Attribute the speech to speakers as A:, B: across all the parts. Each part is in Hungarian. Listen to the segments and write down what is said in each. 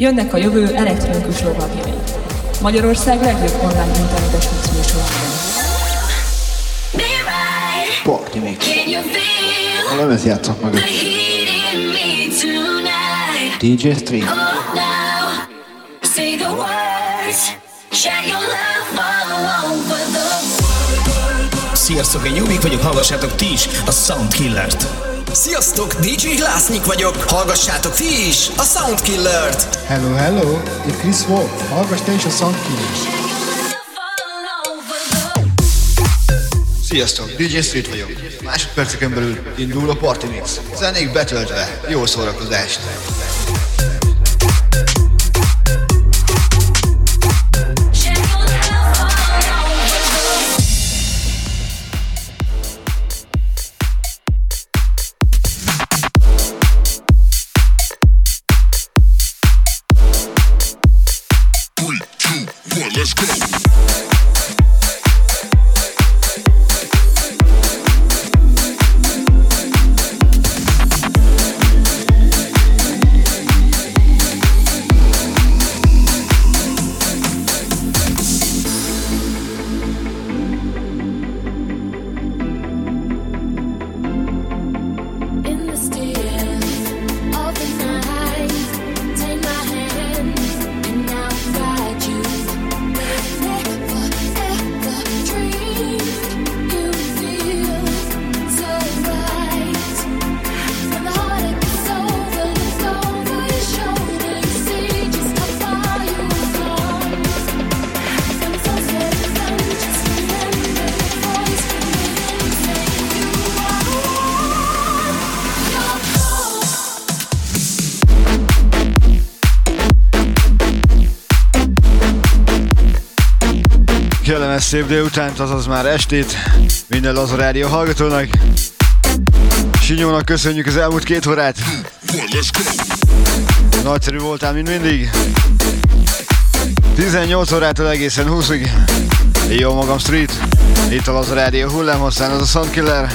A: Jönnek a jövő elektronikus lovagjai. Magyarország legjobb online internetes mixműsorában.
B: Party Mix. A lemez játszok meg. DJ Stream.
C: Sziasztok, én Jubik vagyok, hallgassátok ti is a Soundkillert.
D: Sziasztok, DJ Lásznyik vagyok, hallgassátok ti is a Soundkillert.
E: Hello, hello, itt Chris Wolf, hallgass te is a Soundkillert.
B: Sziasztok, DJ Street vagyok. Másodperceken belül indul a Party Mix. Zenék betöltve, jó szórakozást. Szép délutánt, azaz már estét minden Laza Rádió hallgatónak. Sinyónak köszönjük az elmúlt két órát. Nagyszerű voltál, mint mindig. 18 órától egészen 20-ig. Jó magam Street. Itt a Laza Rádió hullámhosszán, az a Soundkiller.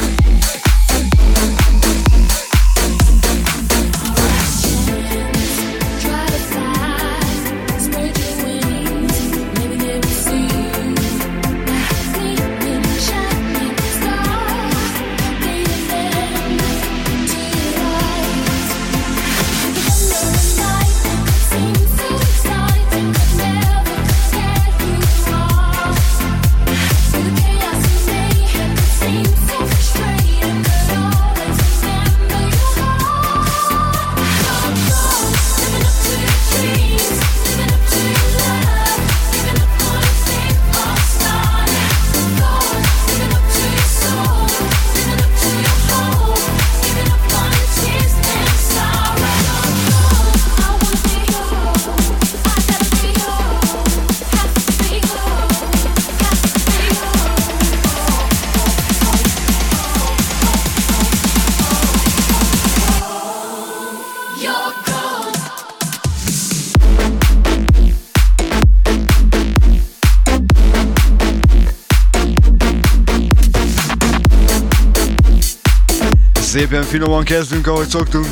B: Szépen finoman kezdünk, ahogy szoktunk.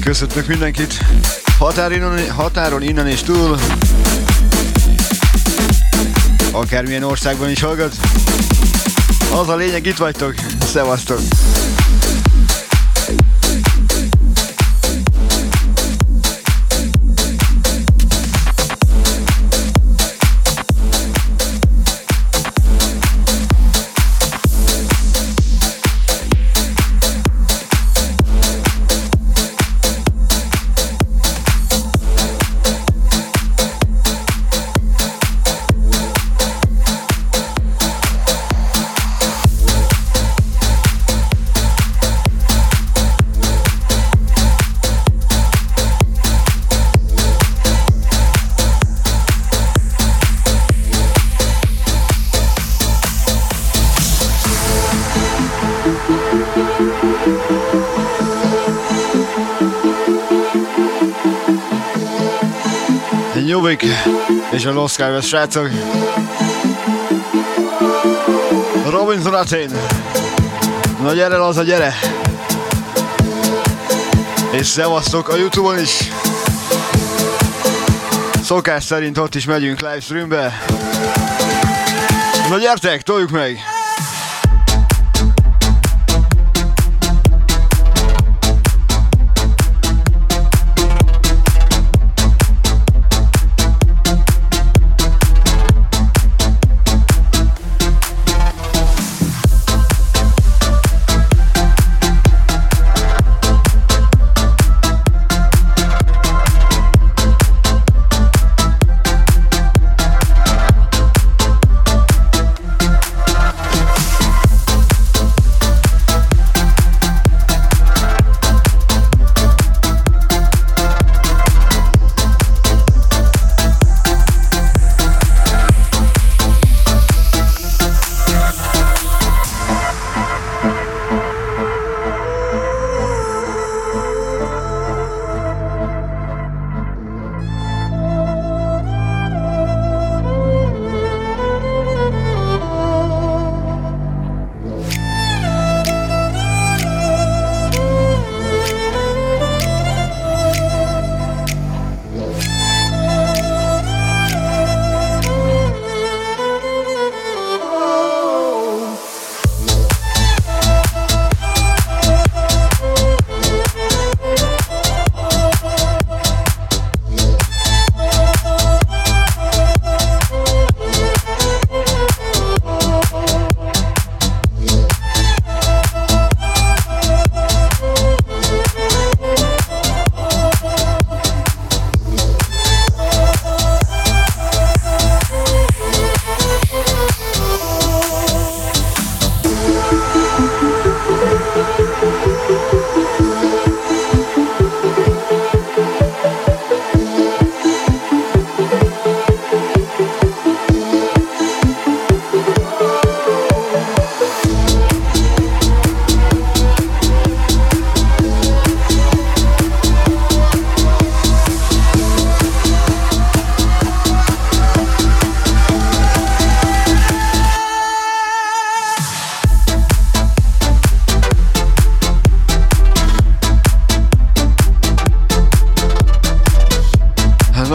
B: Köszöntök mindenkit határon, határon innen és túl. Akármilyen országban is hallgat. Az a lényeg, itt vagytok. Szevasztok! És a Lost Skies srácok. Robinson Athén.
F: Na gyere, a gyere! És szevasztok a Youtube-on is! Szokás szerint ott is megyünk livestreambe. Na gyertek, toljuk meg!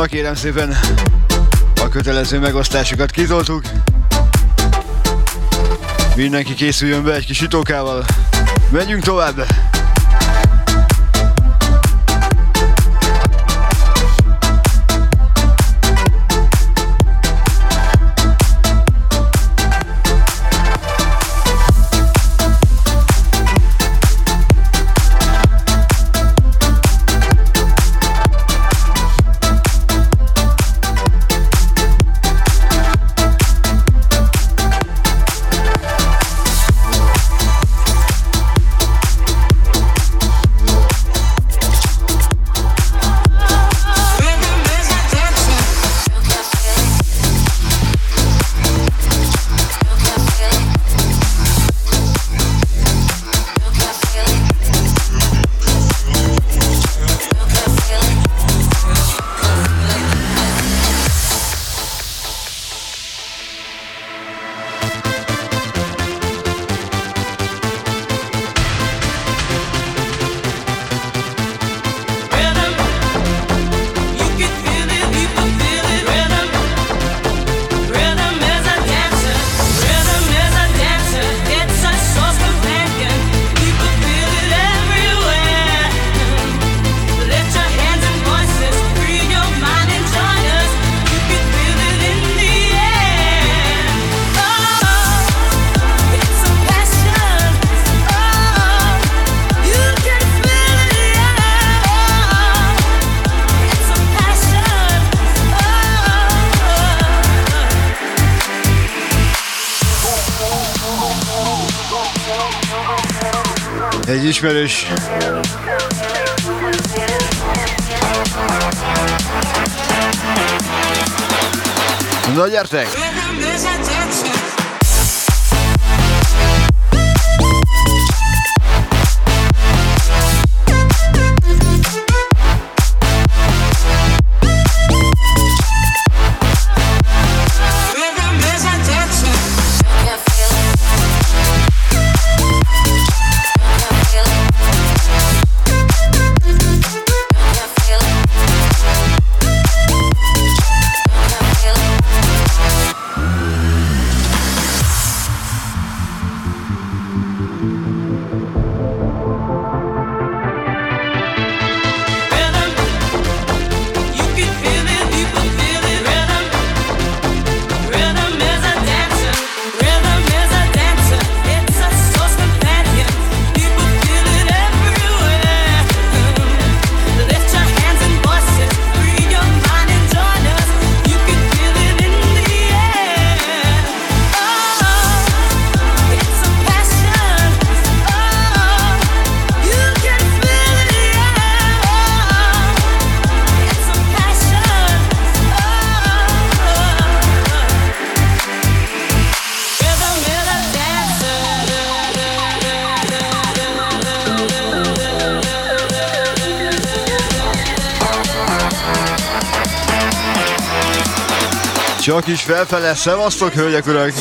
F: Kérem szépen a kötelező megosztásokat kitoltuk. Mindenki készüljön be egy kis itókával. Menjünk tovább! Ismerős. Na gyertek!
G: Is felfele, szevasztok, hölgyek, urak!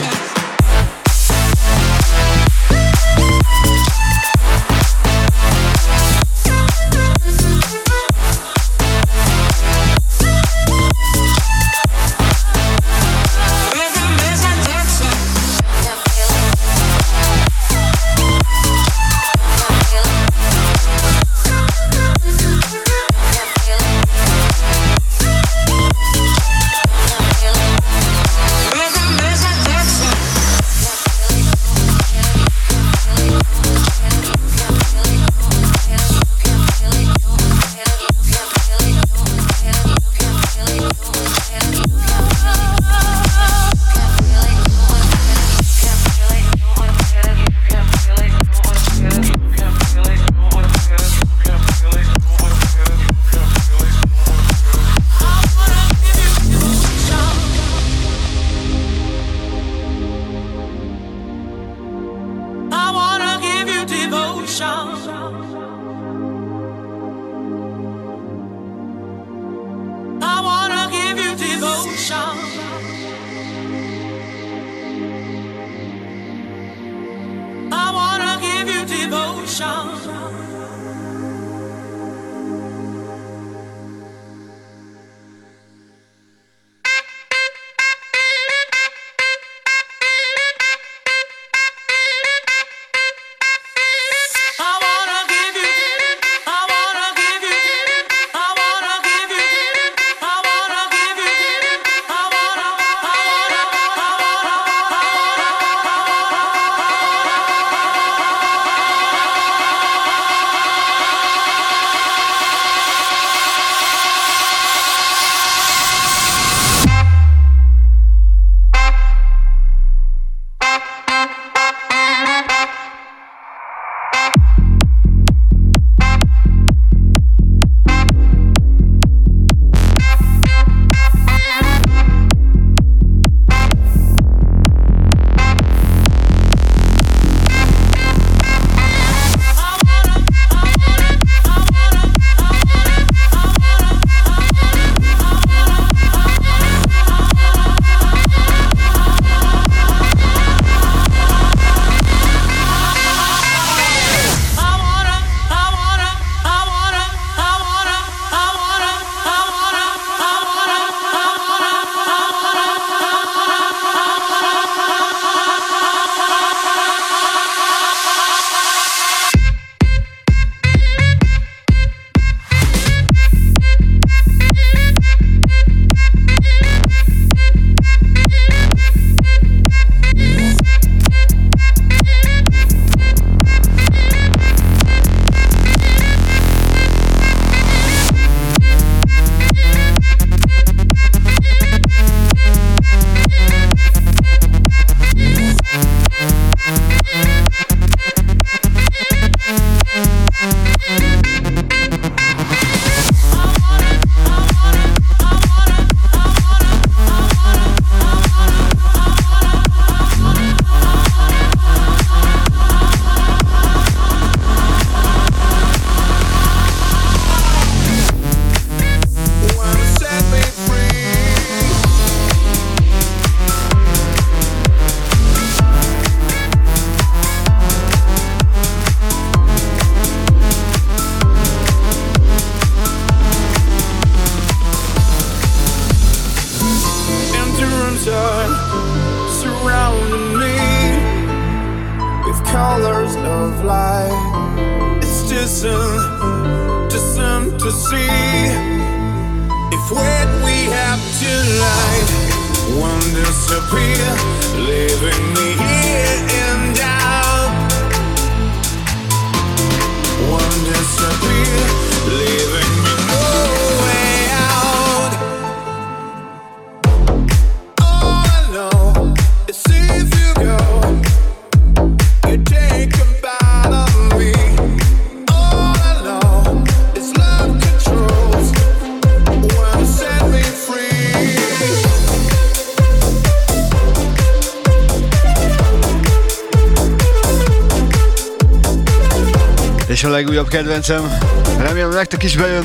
G: Kedvencem. Remélem nektek is bejön.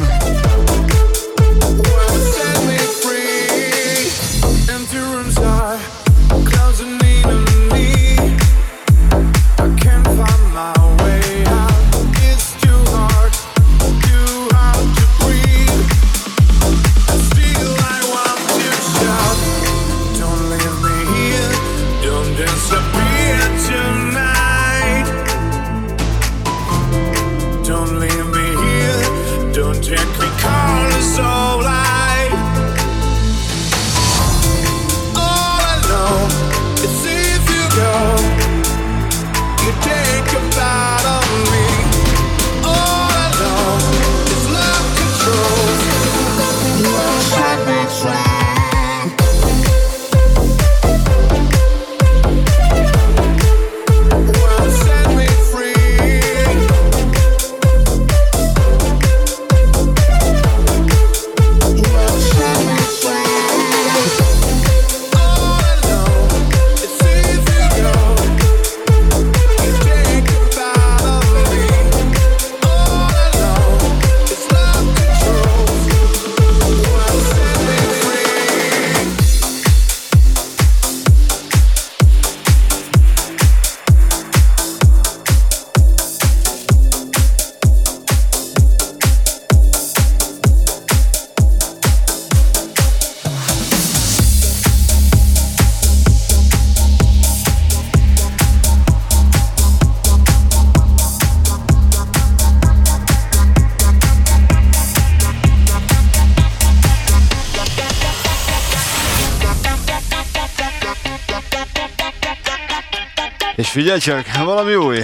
H: Figyelj csak, valami új.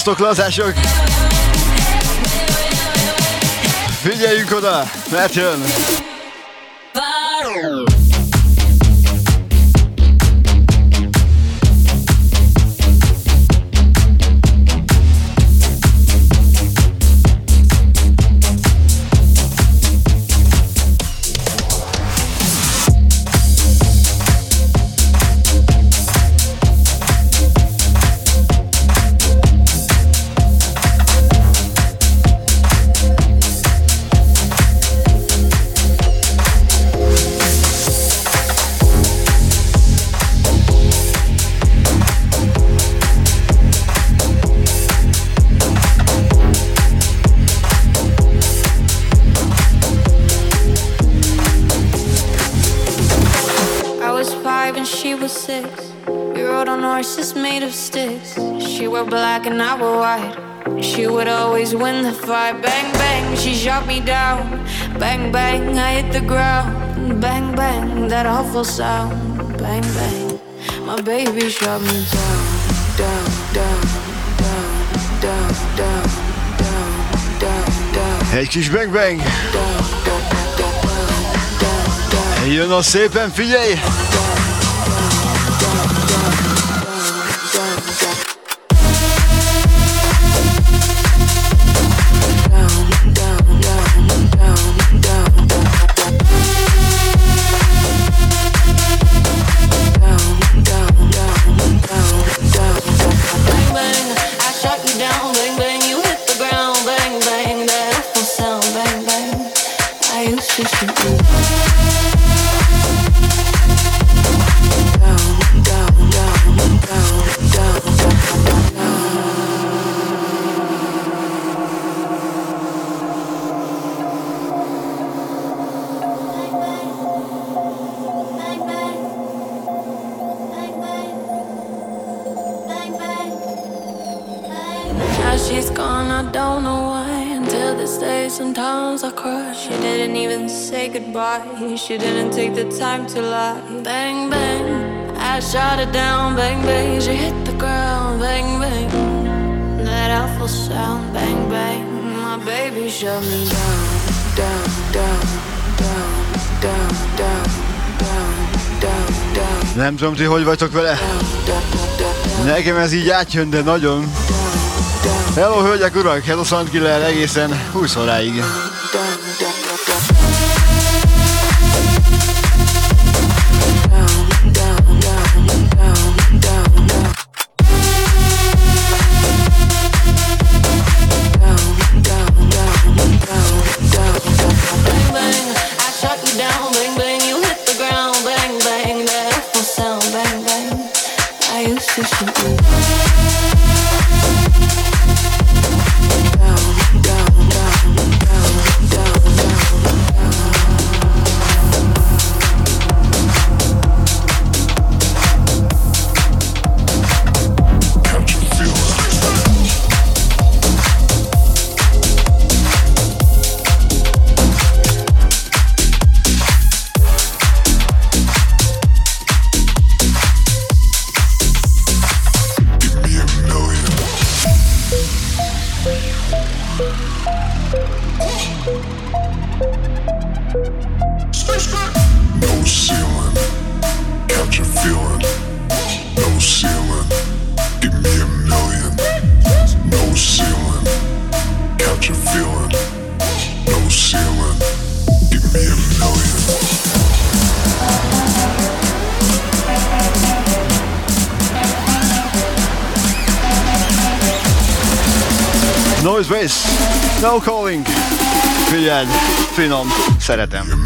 H: Szevasztok, lazások! Figyeljünk oda, mert jön!
I: Fight. Bang, bang, she shot me down. Bang, bang, I hit the ground. Bang, bang, that awful sound. Bang, bang, my baby shot me down. Down, down, down, down, down, down, down, down.
H: Kis bang bang. Jön a szépen, figyelj!
I: She the time to lie. Bang, bang. I shot it down. Bang, bang. She hit the ground. Bang, bang. That awful sound. Bang, bang. My baby shut me down. Down, down, down, down, down, down, down, down.
H: Nem tudom, ti hogy vagytok vele? Nekem ez így átjön, de nagyon. Hello, hölgyek, urak! Hello, Sandkiller egészen 20 óráig.
J: Szeretem.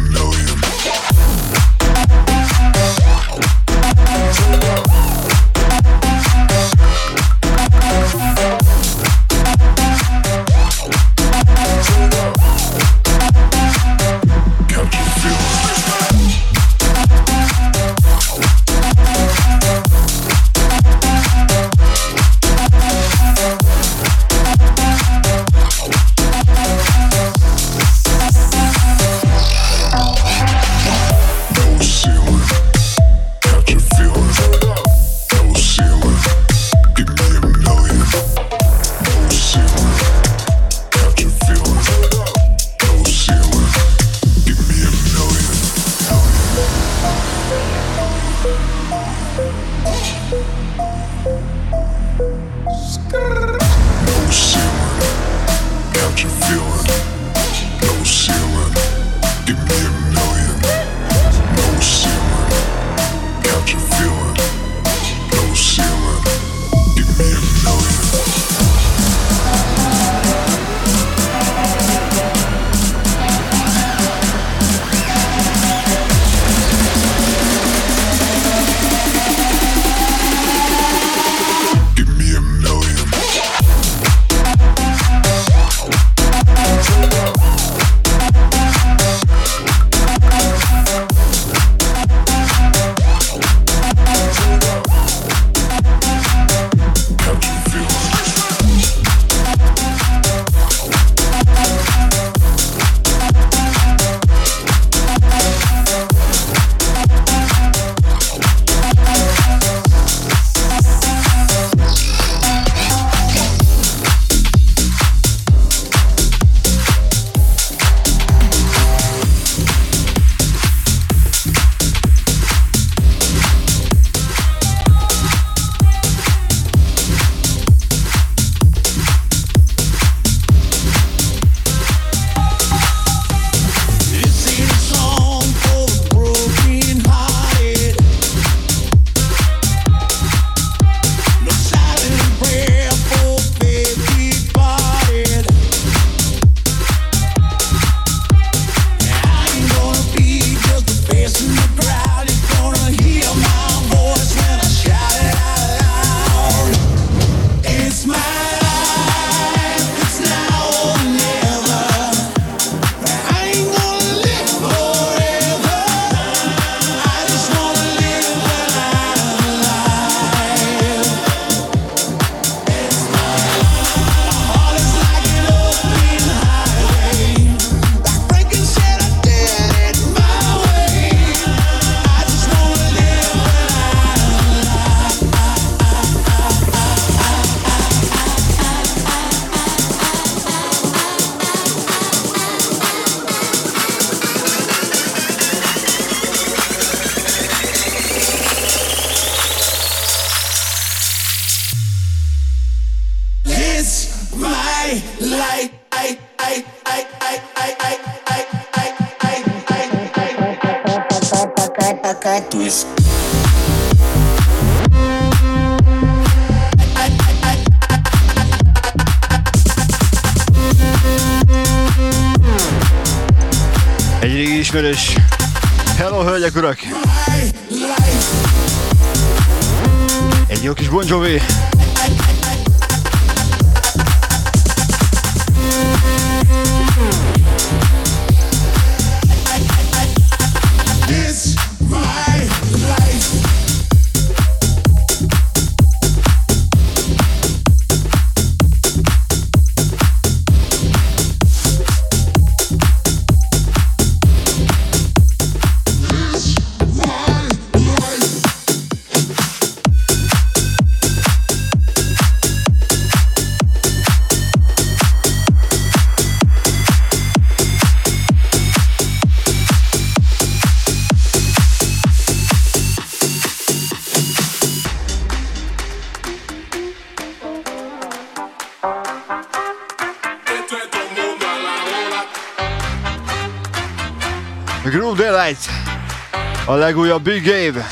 J: legújabb Big Game.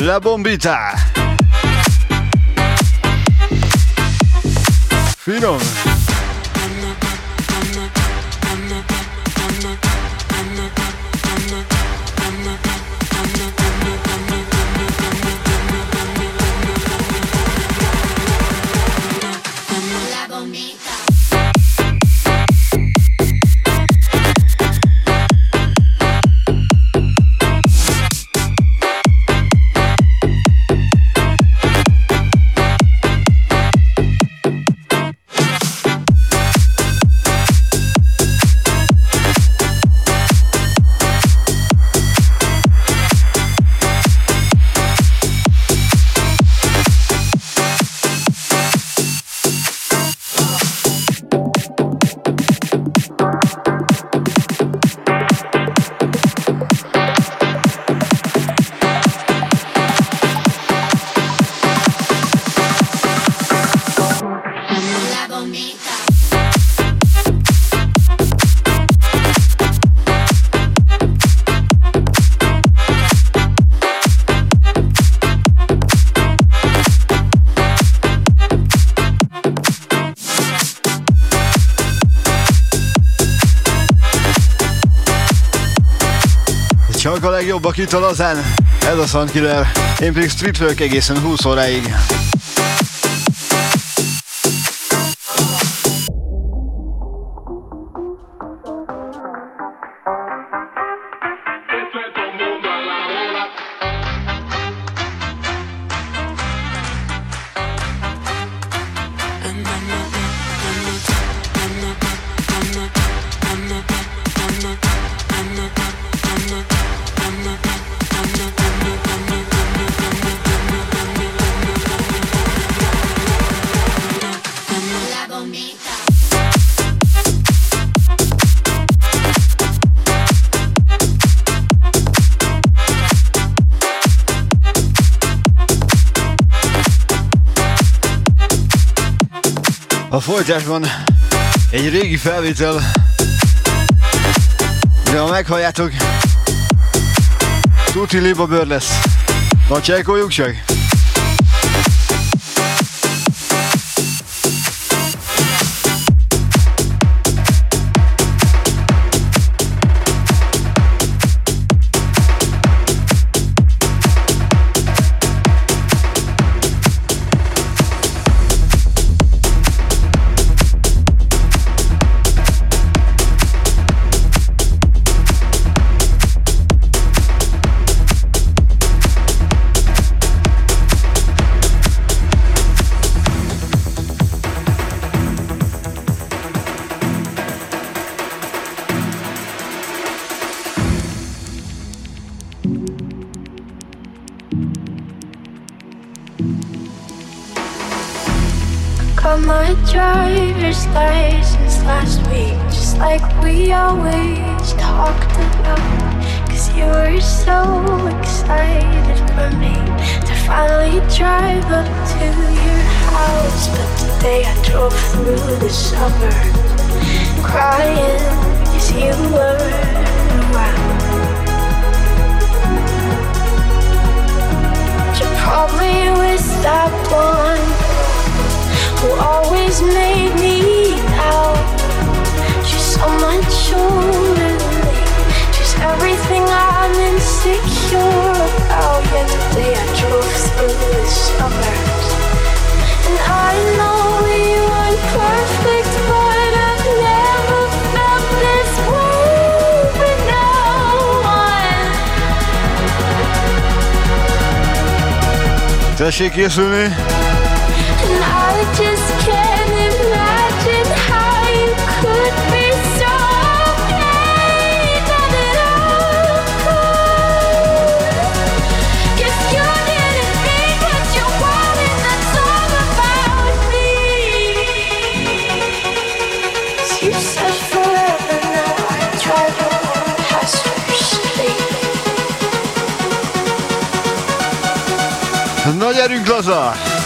K: La bombita. Finom. jobbak itt a lazán. Ez a Soundkiller. Én pedig streetwork egészen 20 óráig. folytásban egy régi felvétel, de ha meghalljátok, tuti liba bőr lesz. Na, csekkoljuk csak!
F: Teşekkür ederim. lá.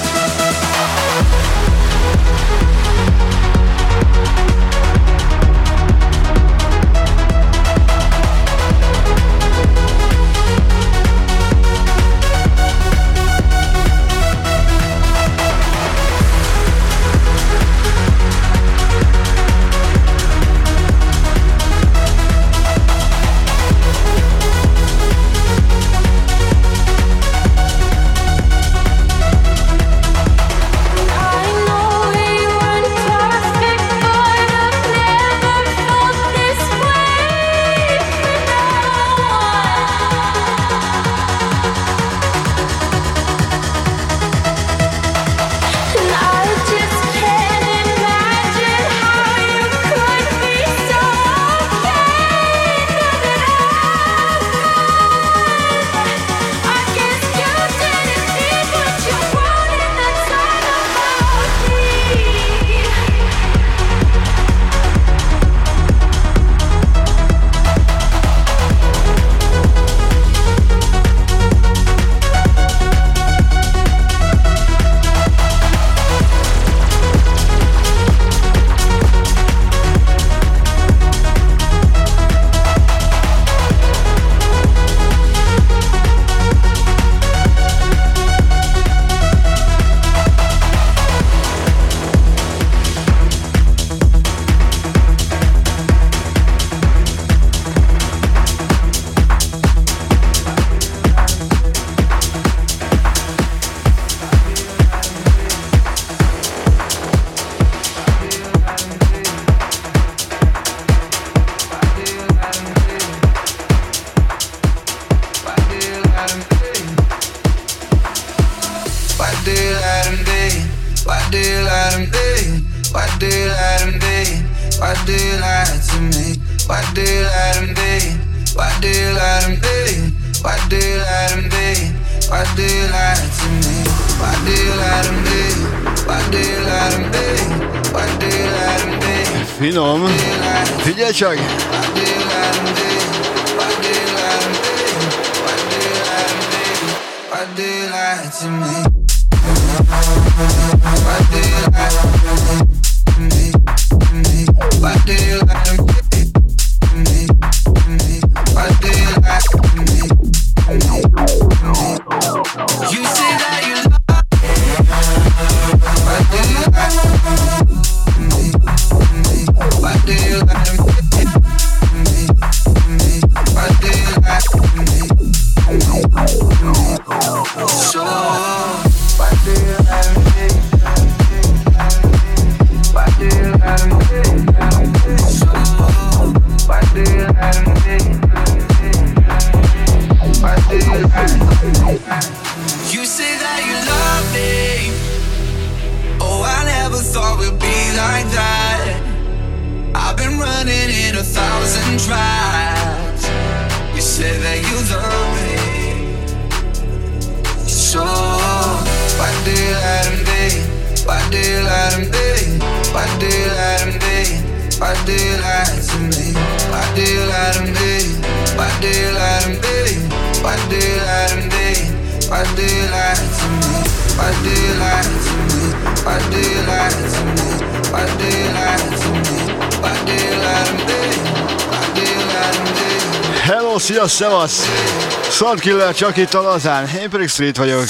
F: do you let him be?
L: Why do you let him be? Why do you lie to me? Why do you let him be? Why do you let him be? Why do you let him be? Why do you lie to me? Why do you lie to me? Why do you lie to me? Why do you lie to me? Why do you let him be?
F: Hello, sziasztok, szevasz! Szarkiller csak itt a lazán, én pedig Street vagyok.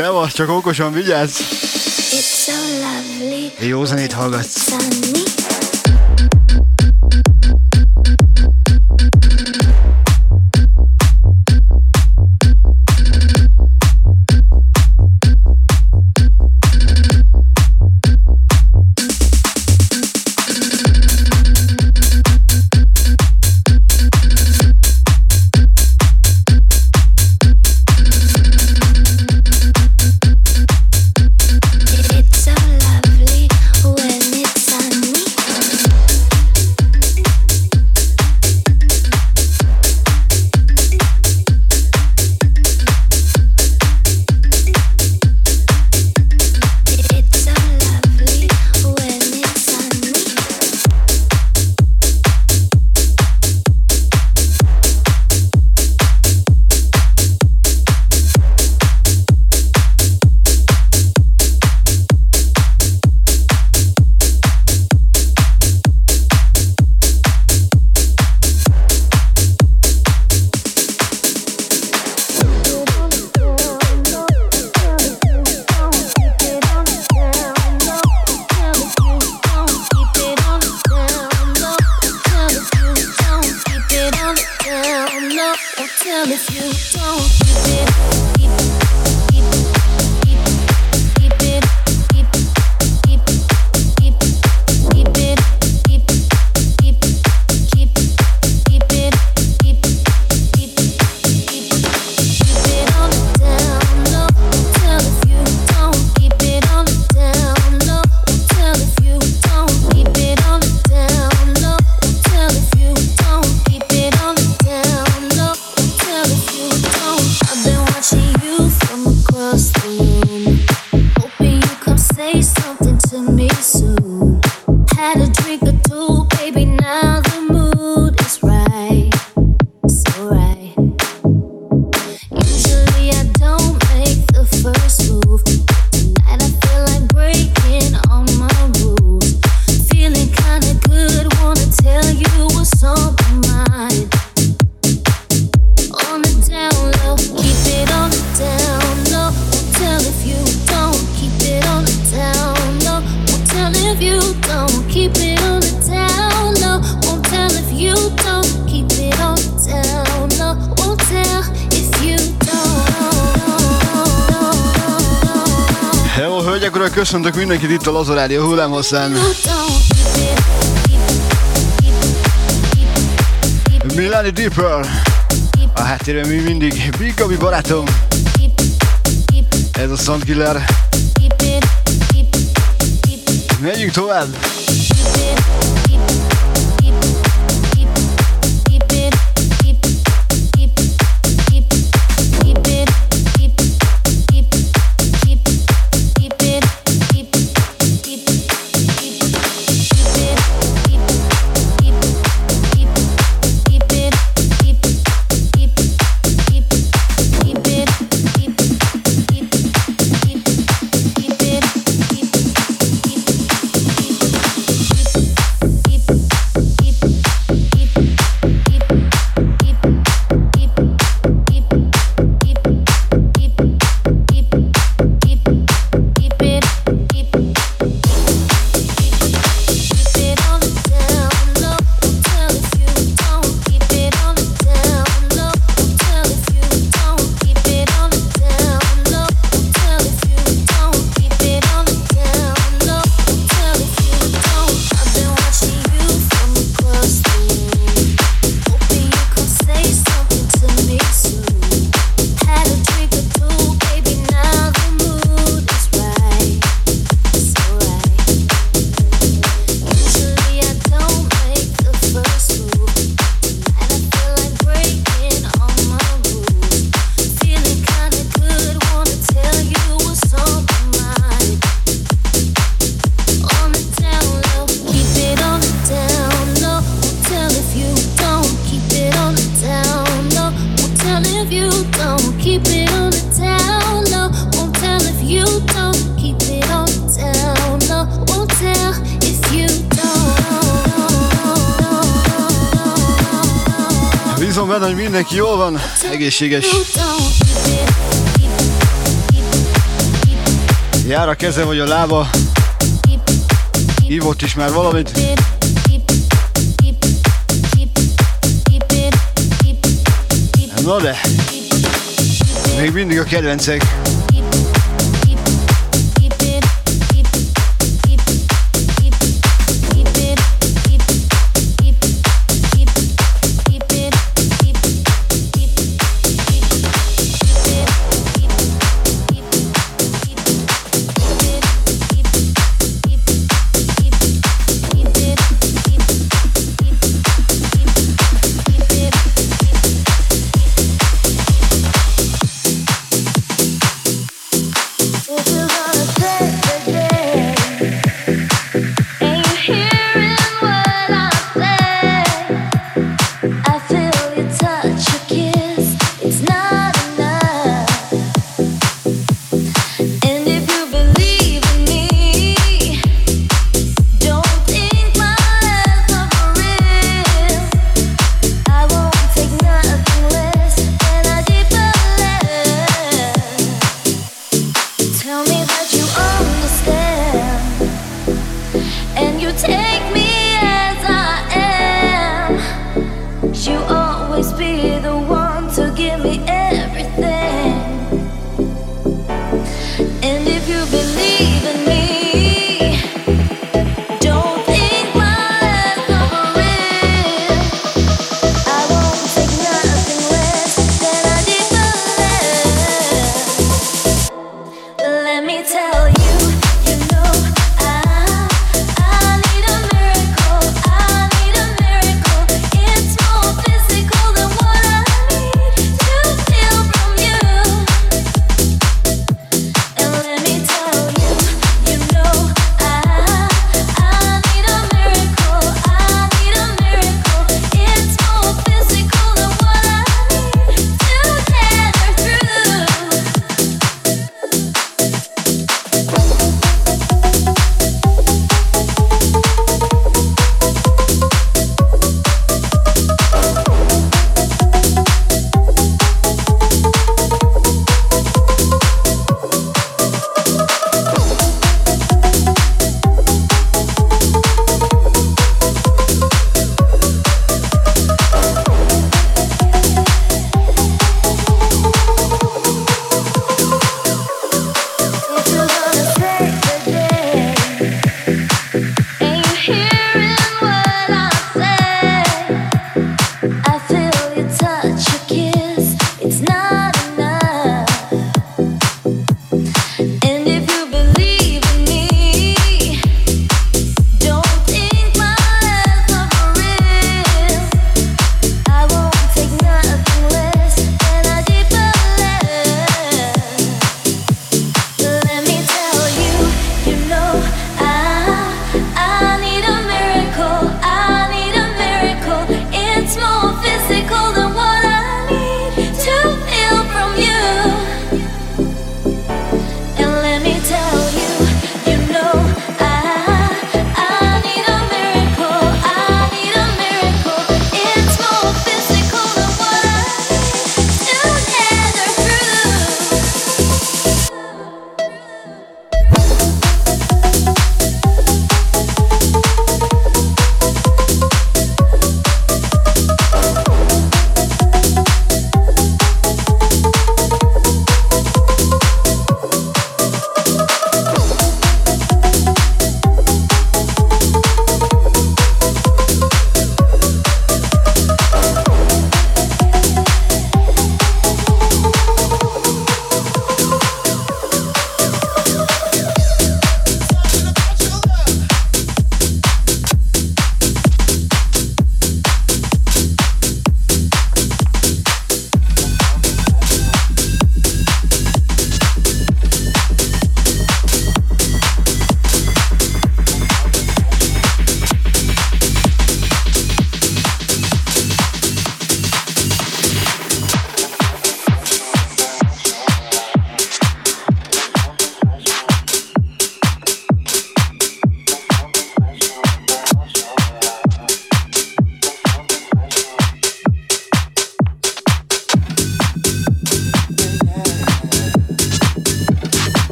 F: Szevasz, csak okosan vigyázz!
K: It's so lovely.
F: Jó zenét hallgatsz!
K: Sunny.
B: Mindenkit itt a Lazo Rádió hullámhosszán. Milani Deeper. A háttérben mi mindig Big Gabi barátom. Ez a Soundkiller. Megyünk tovább. Egészséges. Jár a keze vagy a lába. Ivott is már valamit. Na de, még mindig a kedvencek.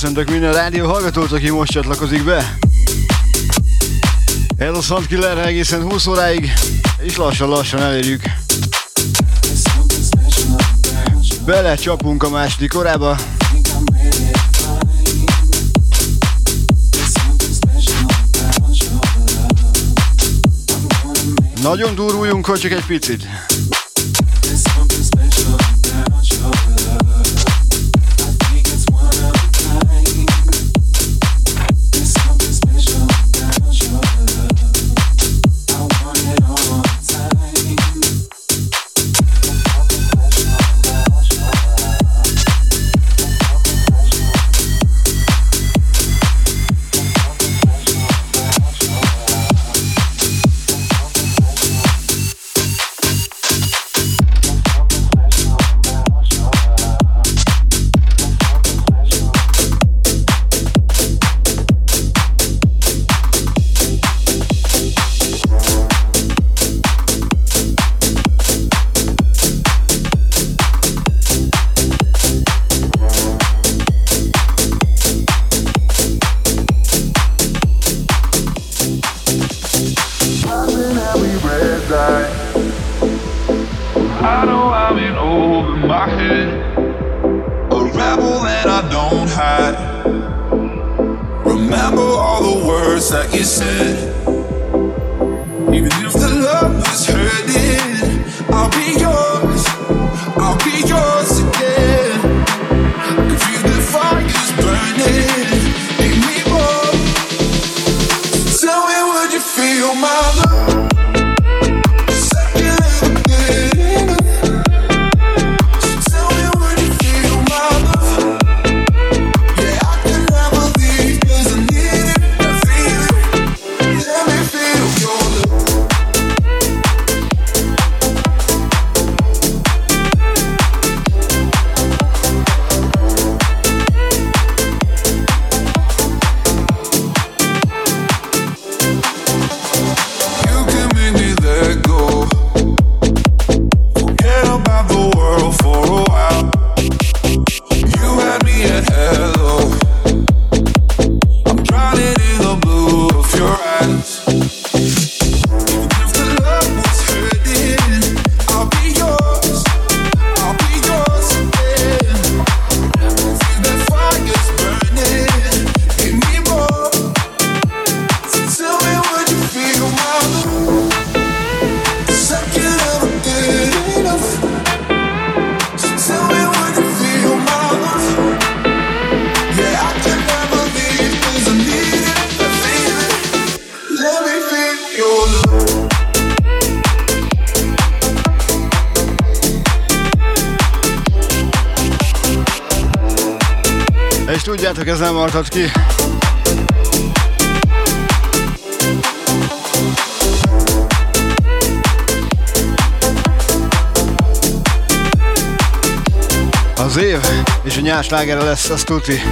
G: köszöntök minden rádió hallgatót, aki most csatlakozik be. Ez a Soundkiller egészen 20 óráig, és lassan-lassan elérjük. Belecsapunk a második órába. Nagyon duruljunk, hogy csak egy picit. Kozaczki. Az év és a nyás lágere lesz, azt
M: tudni.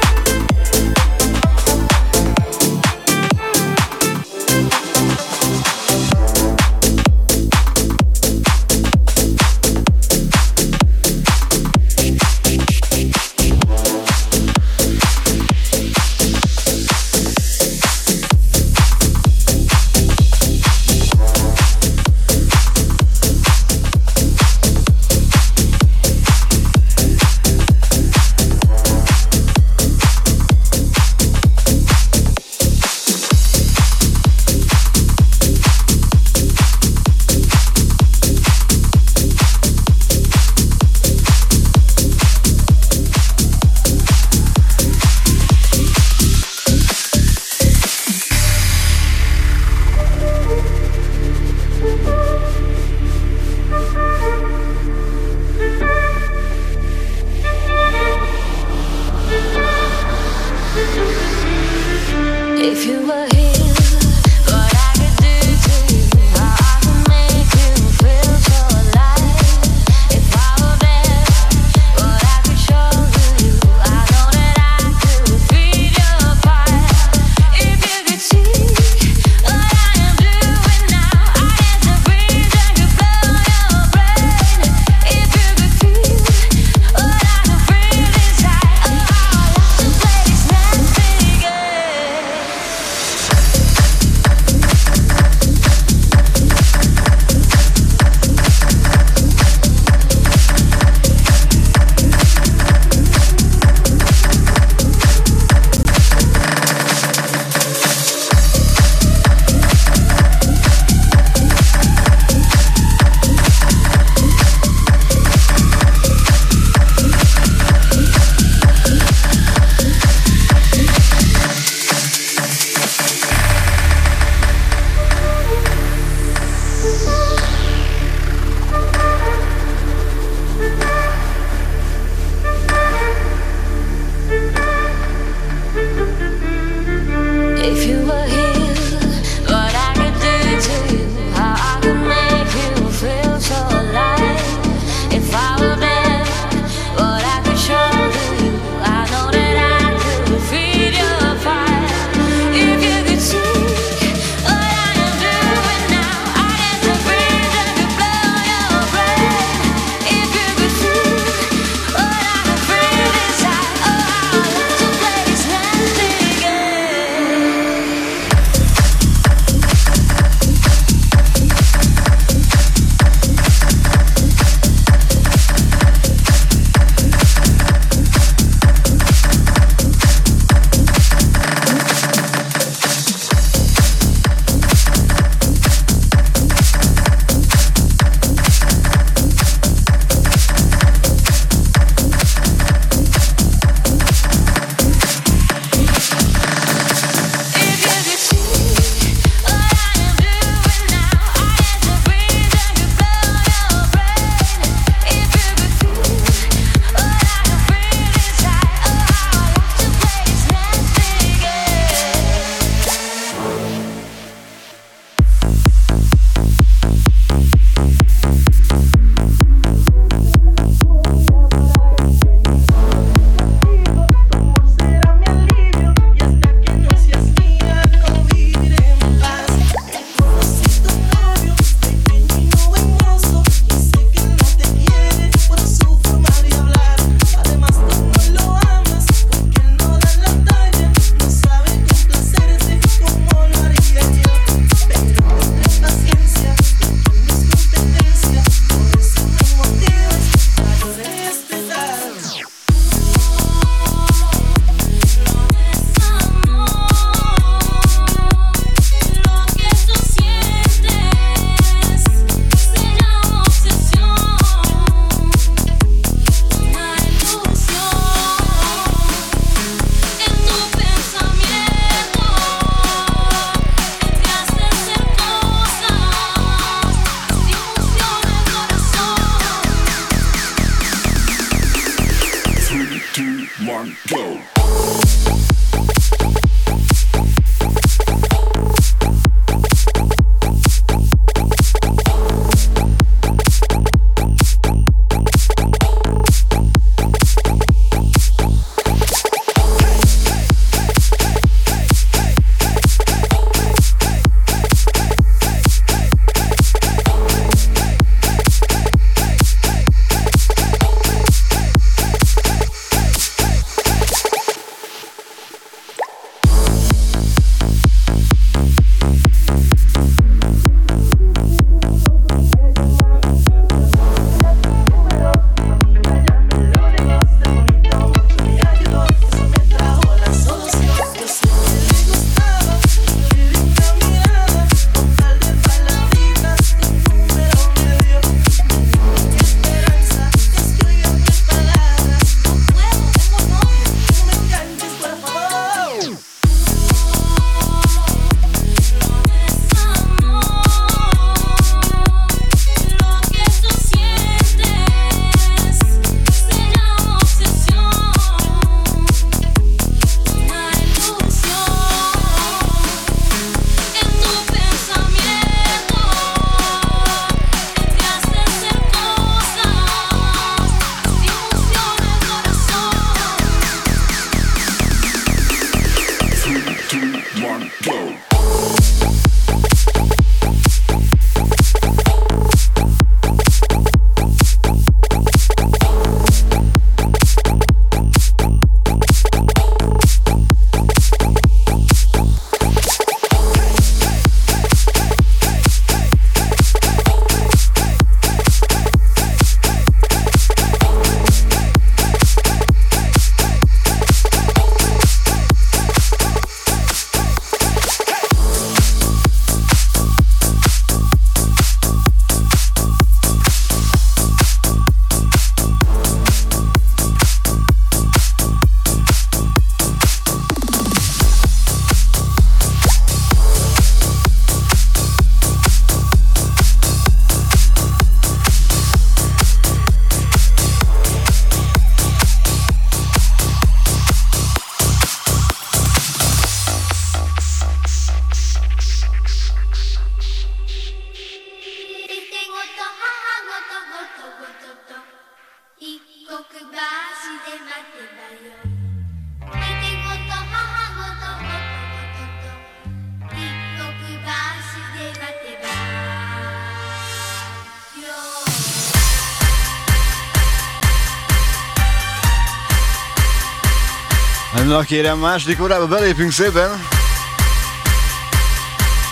M: Kérem, második órába belépünk szépen.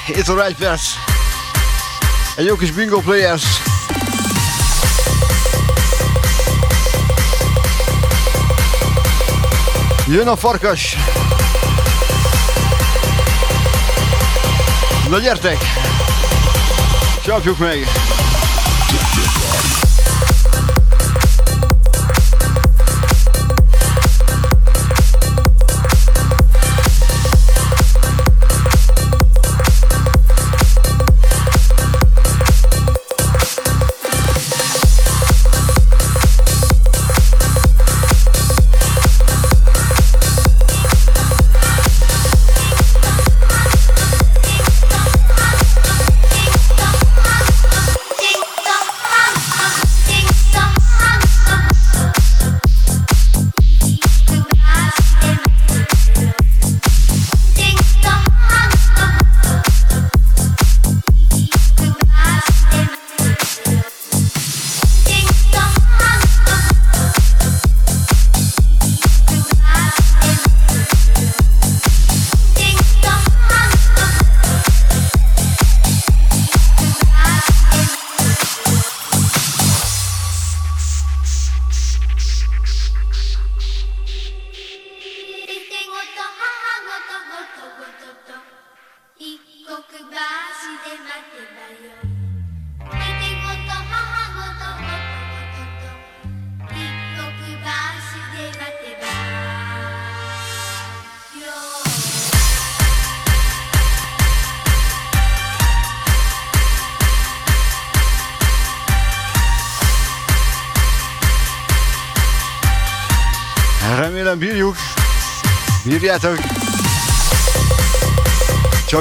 M: 7 óra 1 perc. Egy jó kis bingo players. Jön a farkas. Na gyertek! Csapjuk meg!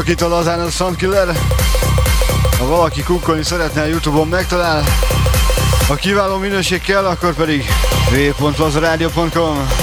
M: Csak itt a lazán a Soundkiller. Ha valaki kukkolni szeretne a Youtube-on megtalál. Ha kiváló minőség kell, akkor pedig www.lazaradio.com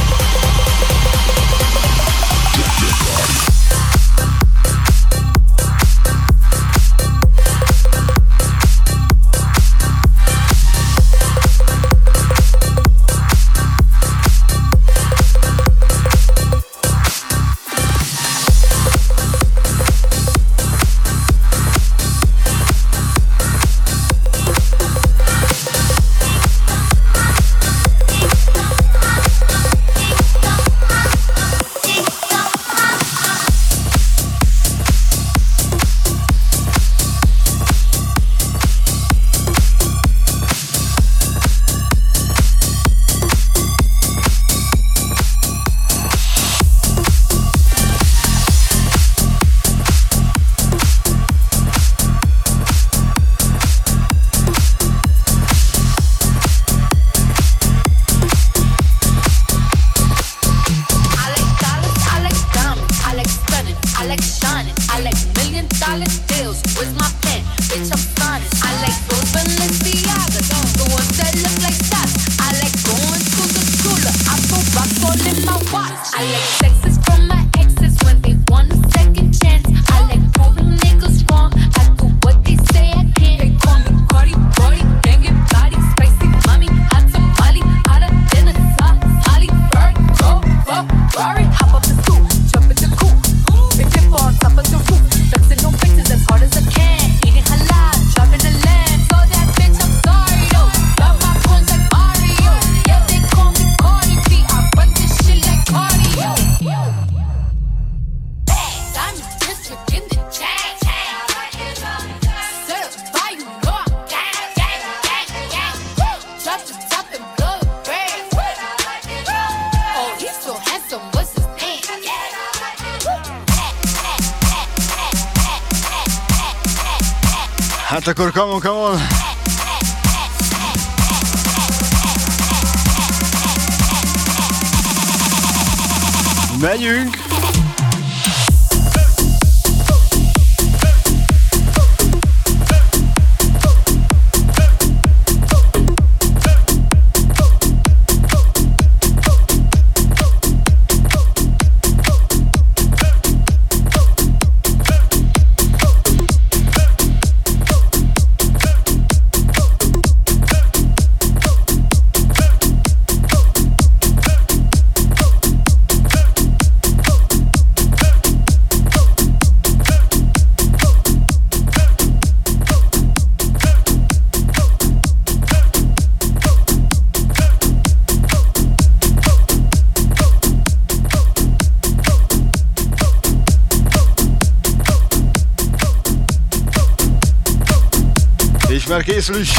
N: készül is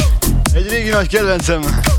N: egy régi nagy kedvencem.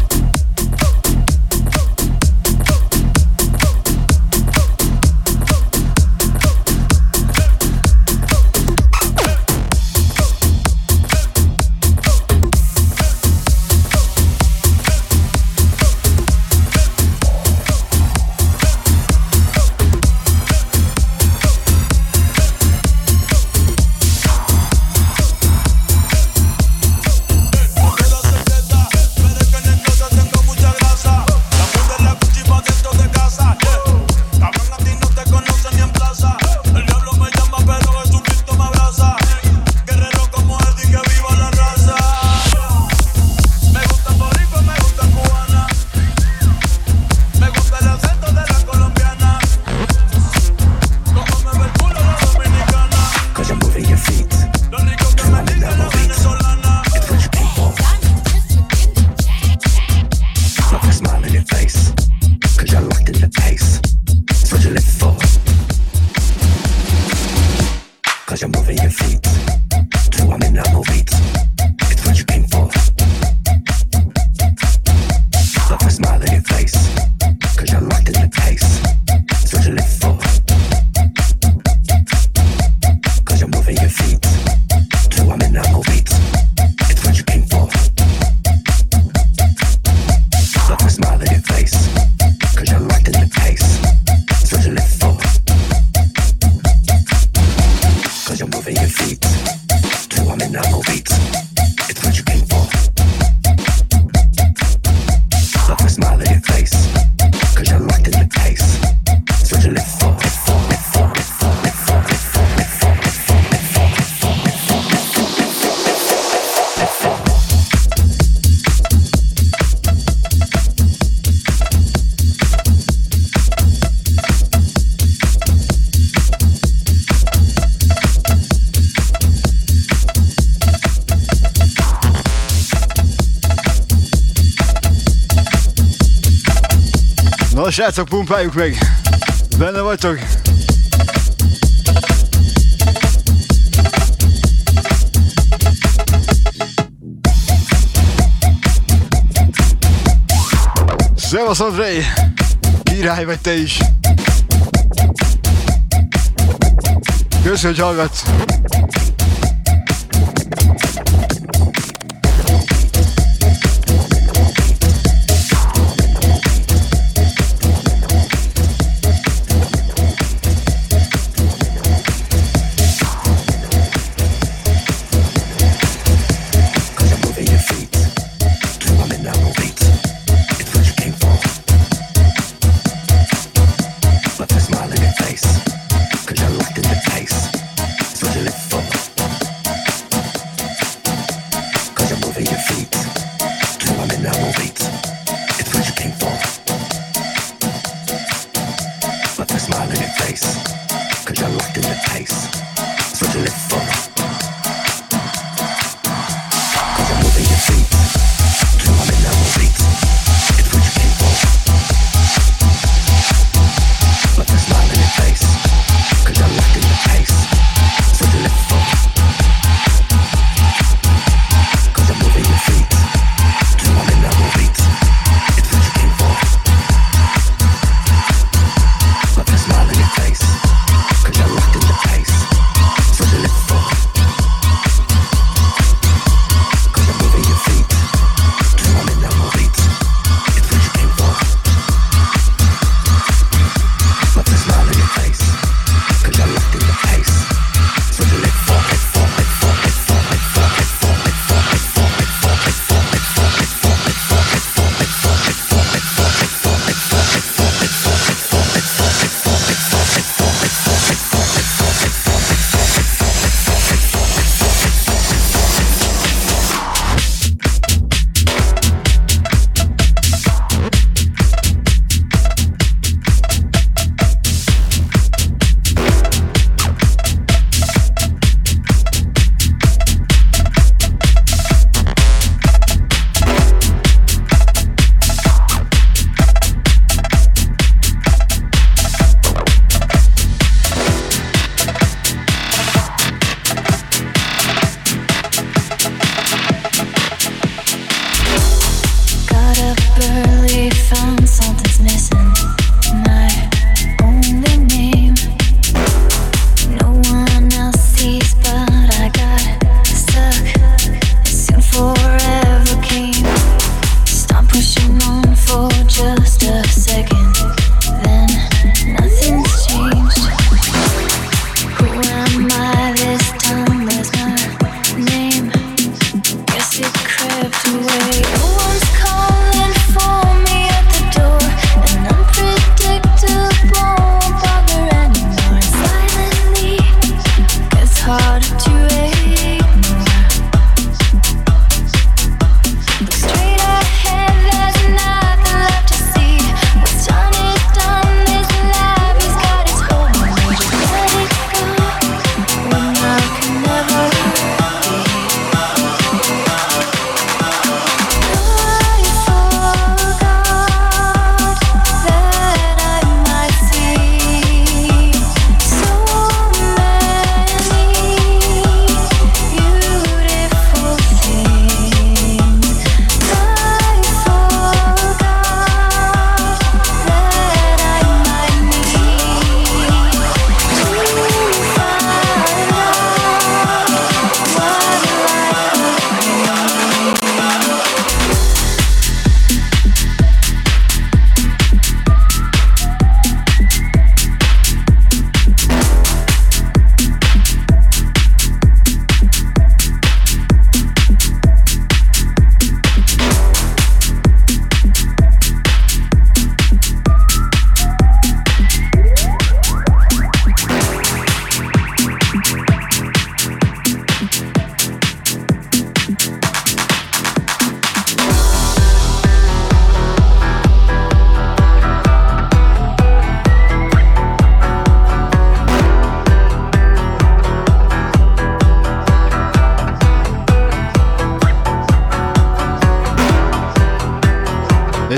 N: Srácok, pumpáljuk meg! Benne vagytok? Szevasz Andrei! Király vagy te is! Köszönöm, hogy hallgatsz!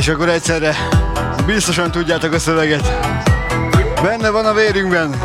F: És akkor egyszerre biztosan tudjátok a szöveget. Benne van a vérünkben.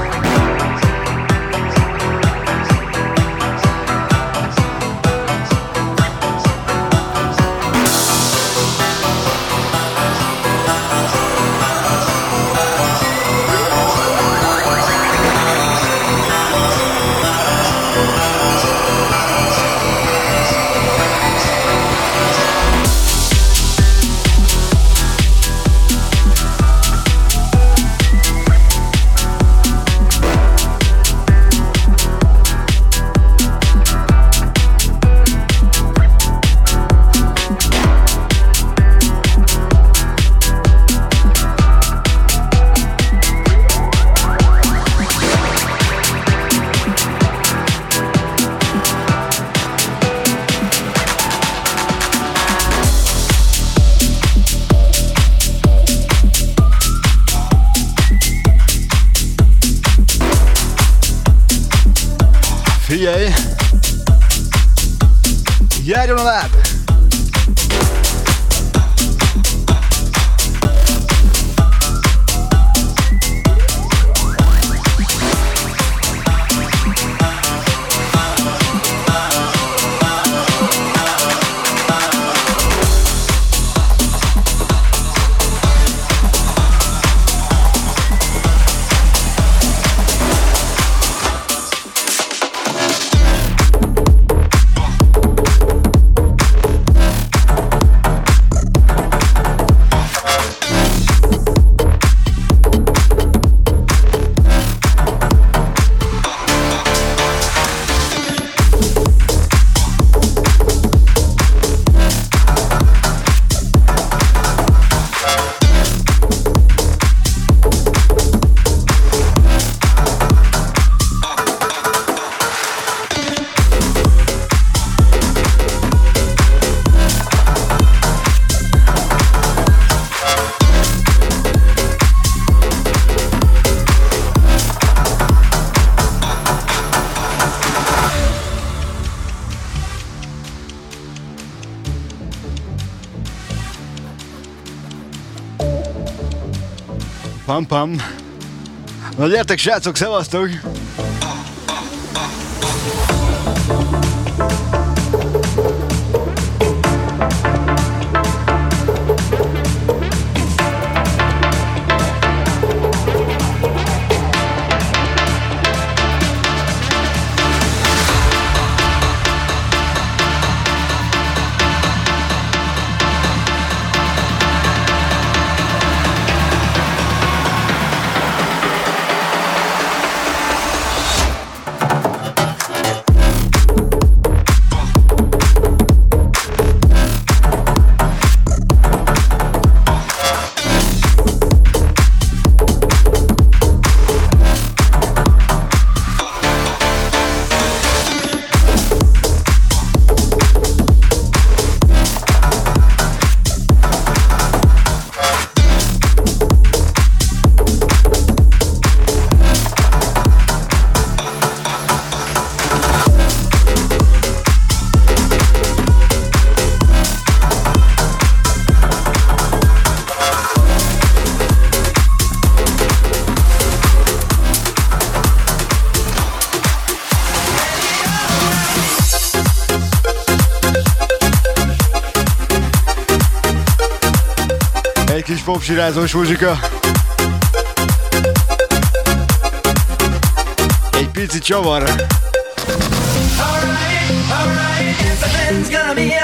F: Pam. Na gyertek srácok, szevasztok! Popsirázós muzsika. Egy pici csavar.
O: Alright, alright, everything's gonna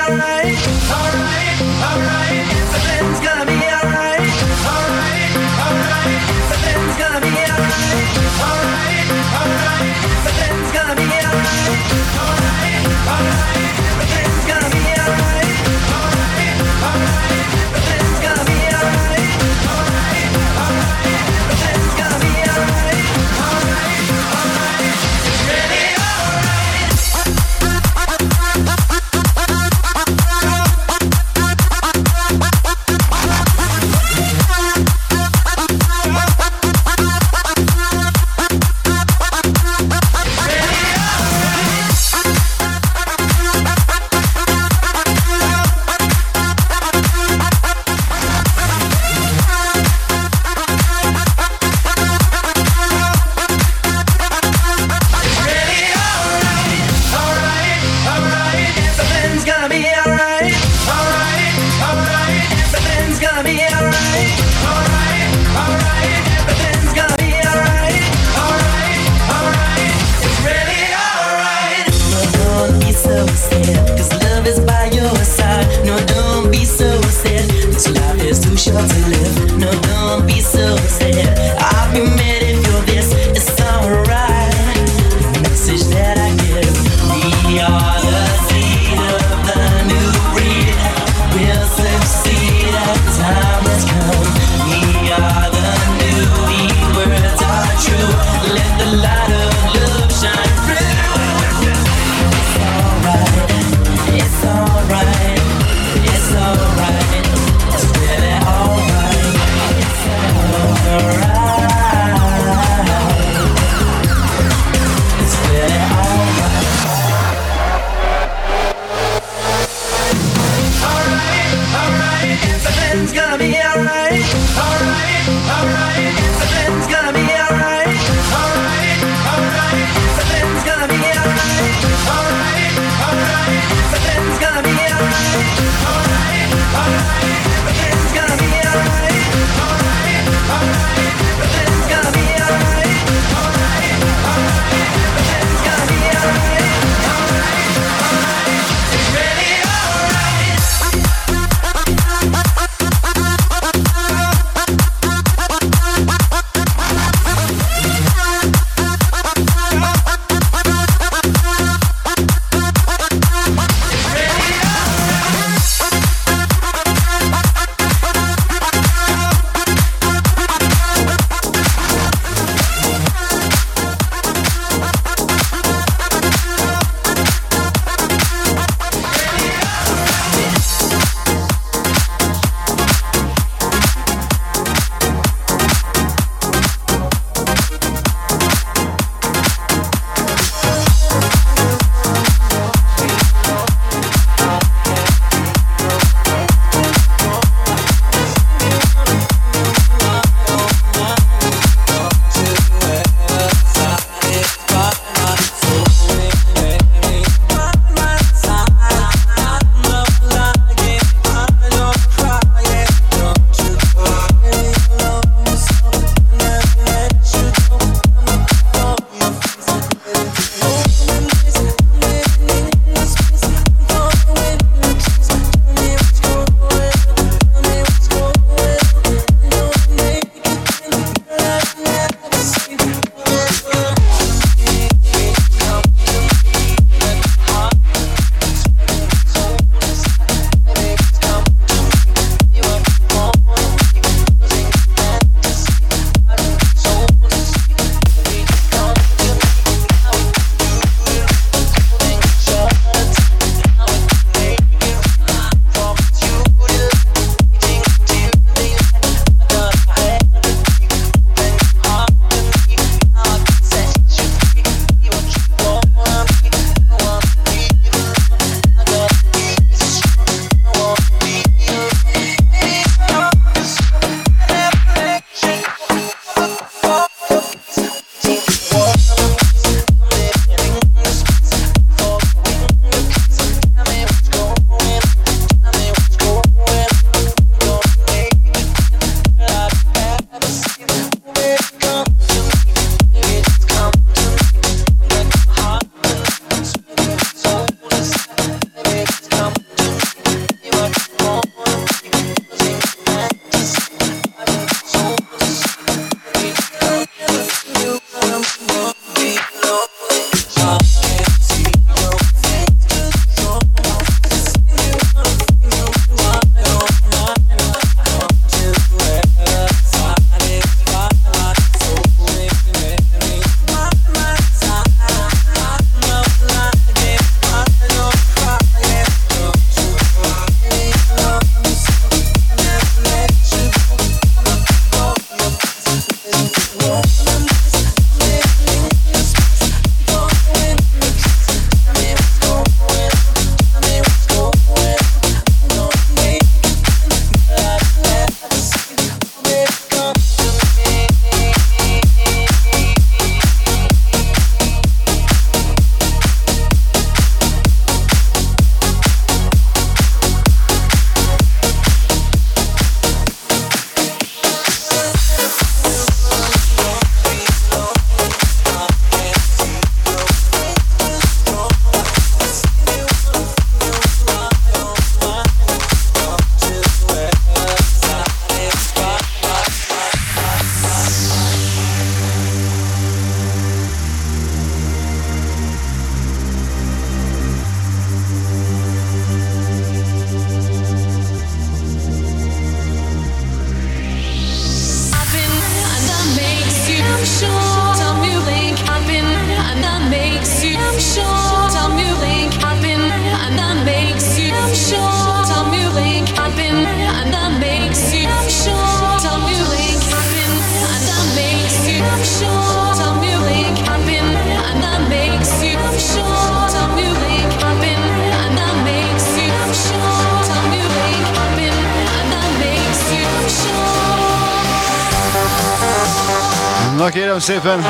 F: Na kérem szépen,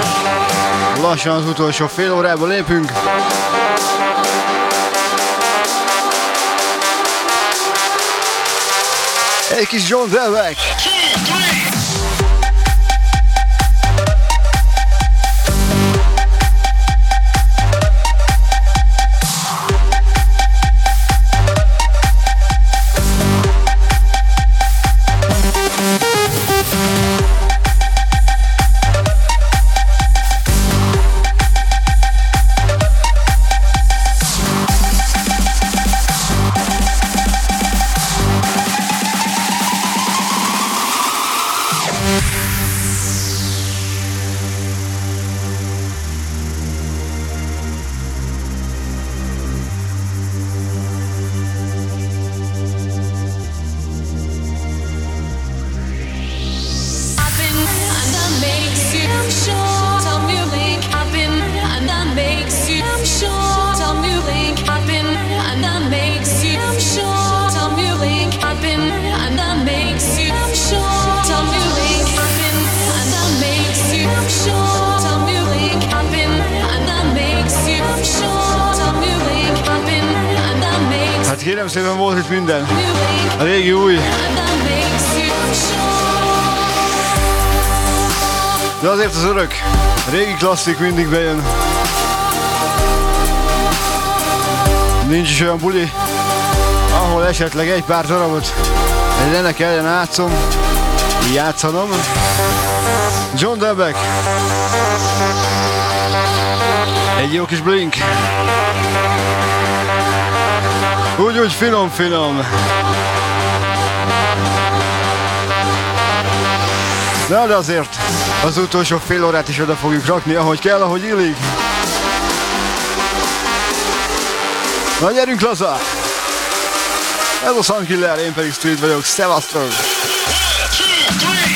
F: lassan az utolsó fél órába lépünk. Egy kis John Delbeck.
I: I've
F: klasszik mindig bejön. Nincs is olyan buli, ahol esetleg egy pár darabot egy ne kelljen átszom, játszanom. John Debeck. Egy jó kis blink. Úgy, úgy finom-finom. Na de azért az utolsó fél órát is oda fogjuk rakni, ahogy kell, ahogy illik. Na gyerünk laza! Ez a Sunkiller, én pedig Street vagyok, szevasztok!
P: nekünk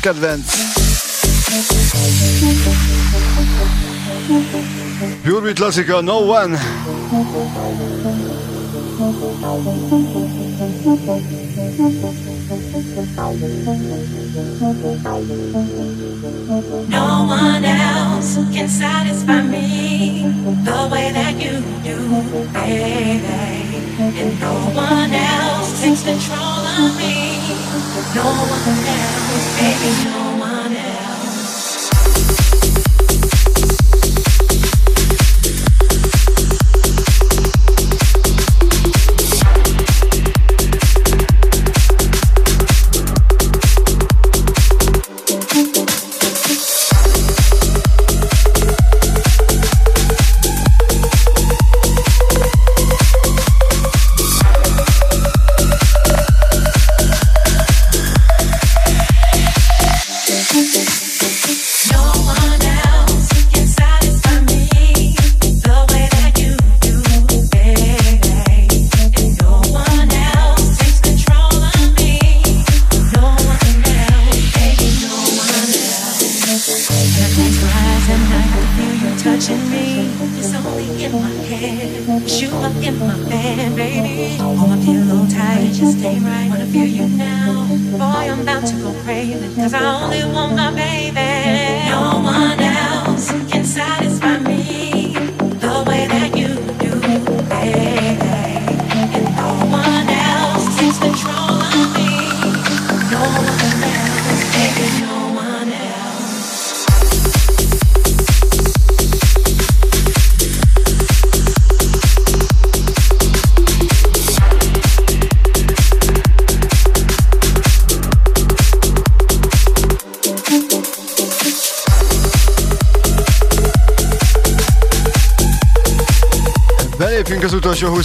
F: Agnieszka Dwenc. Urbi Classico, no one.
Q: No one else can satisfy me the way that you do, baby. And no one else takes control of me no one else, baby, no.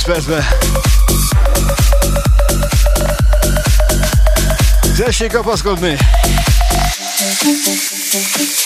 F: Percben. Tessék kapaszkodni!
Q: No one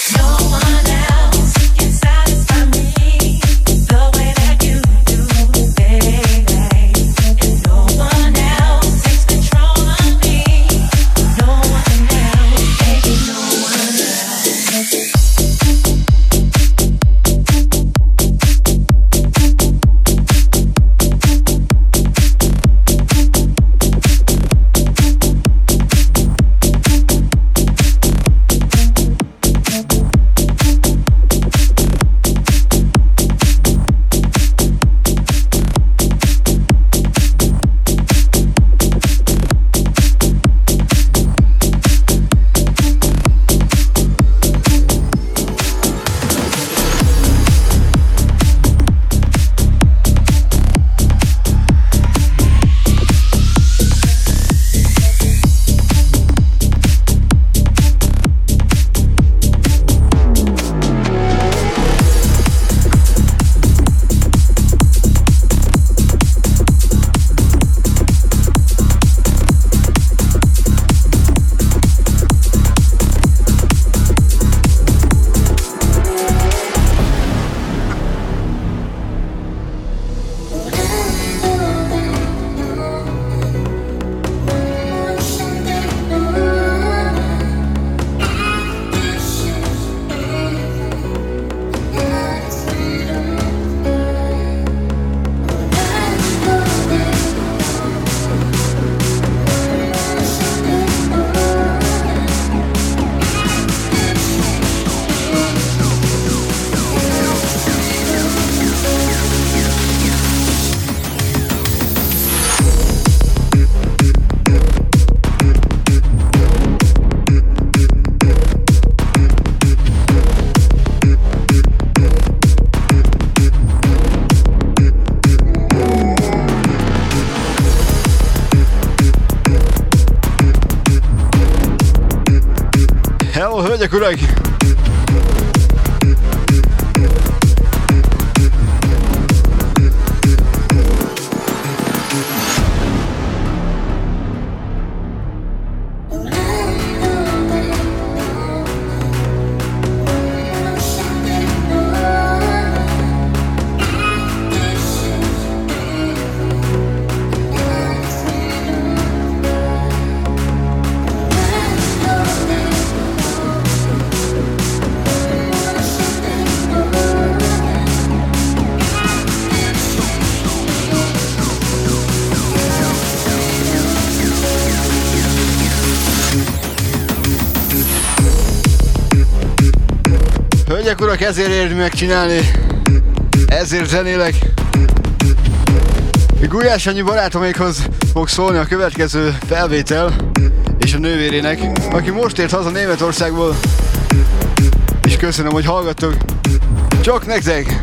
F: ezért érdi megcsinálni. Ezért zenélek. Gulyás annyi barátomékhoz fog szólni a következő felvétel, és a nővérének, aki most ért haza Németországból. És köszönöm, hogy hallgattok. Csak nektek!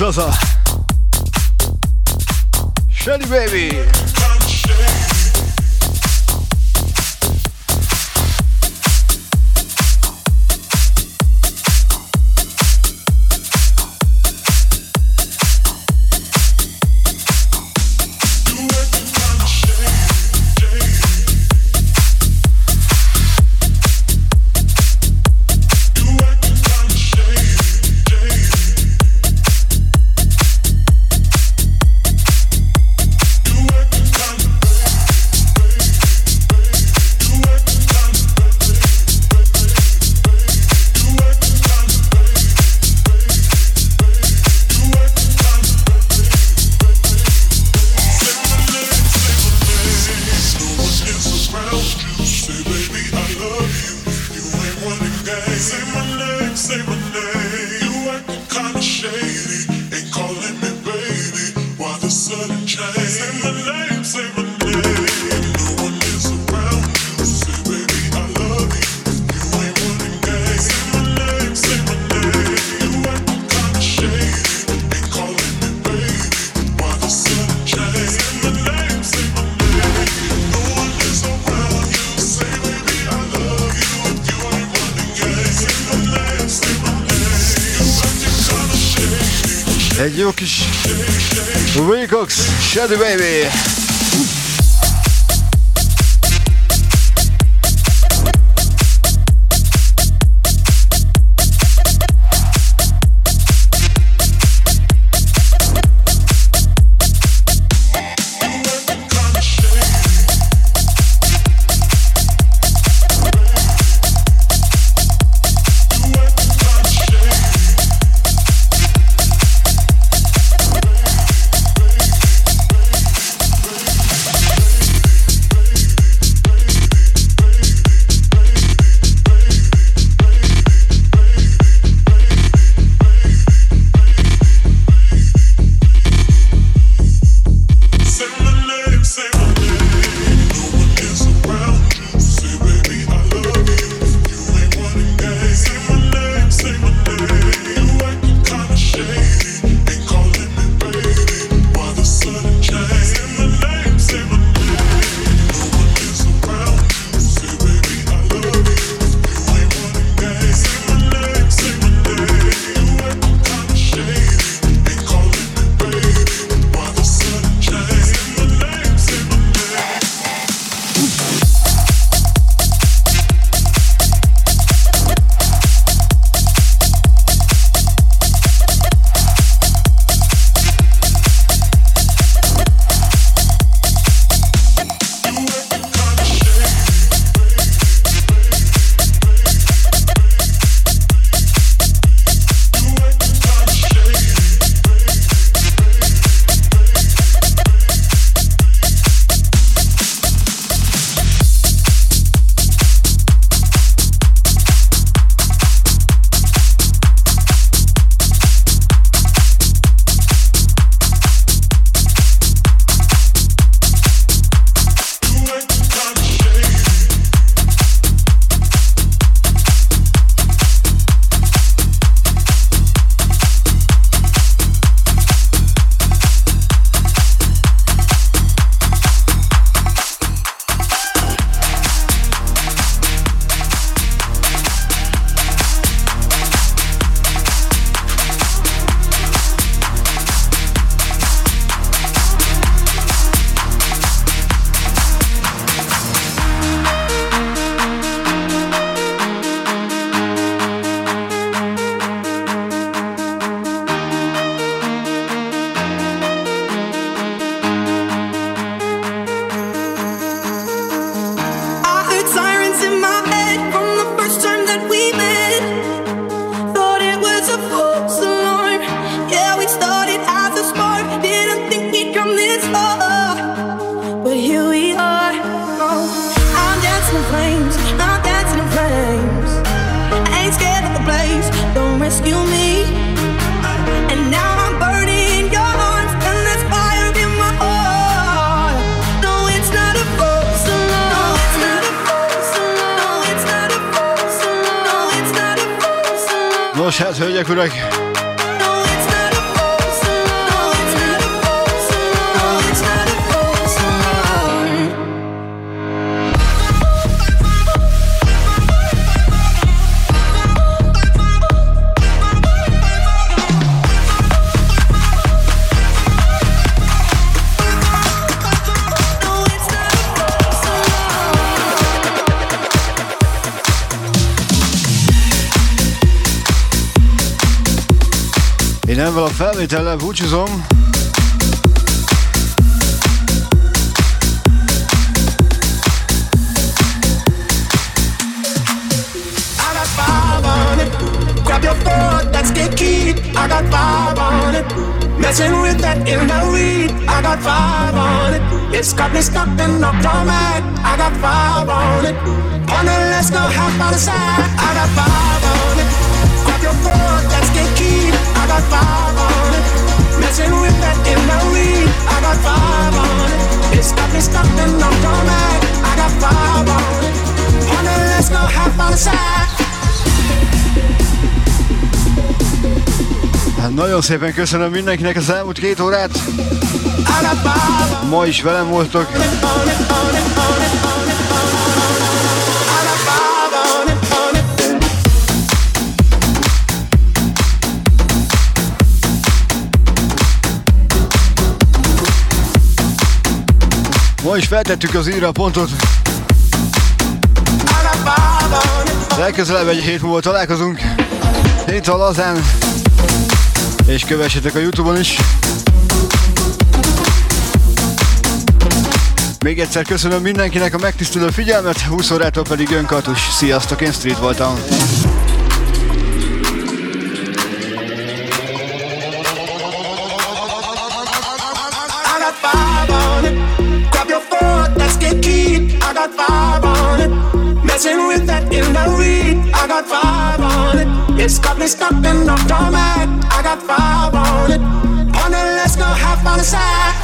F: brother.
R: Say my name. Say my name.
F: Egy jó kis Wilcox, Shady Baby. Hát, hölgyek, urak,
P: Grab your phone, let's get. I got five on it. Messing with that in the weed. I got five on it. It's got me stuck in the format. I got five on it. On the let's go half by the side. I got five on it. Grab your phone, let's get. I got five on. Messing with that weed. I got five on it. It's got me stuck in the format. I got five on the let's go by the side.
F: Nagyon szépen köszönöm mindenkinek az elmúlt két órát. Ma is velem voltok. Ma is feltettük az írra pontot. Legközelebb egy hét múlva találkozunk. Itt a lazán. És kövessetek a Youtube-on is. Még egyszer köszönöm mindenkinek a megtisztelő figyelmet, 20 órától pedig jön. Sziasztok, én Street voltam.
P: Got five on it. Messing with that in the weed. I got five on it. It's got me stuck in the format. I got five on it. On the let's go half on the side.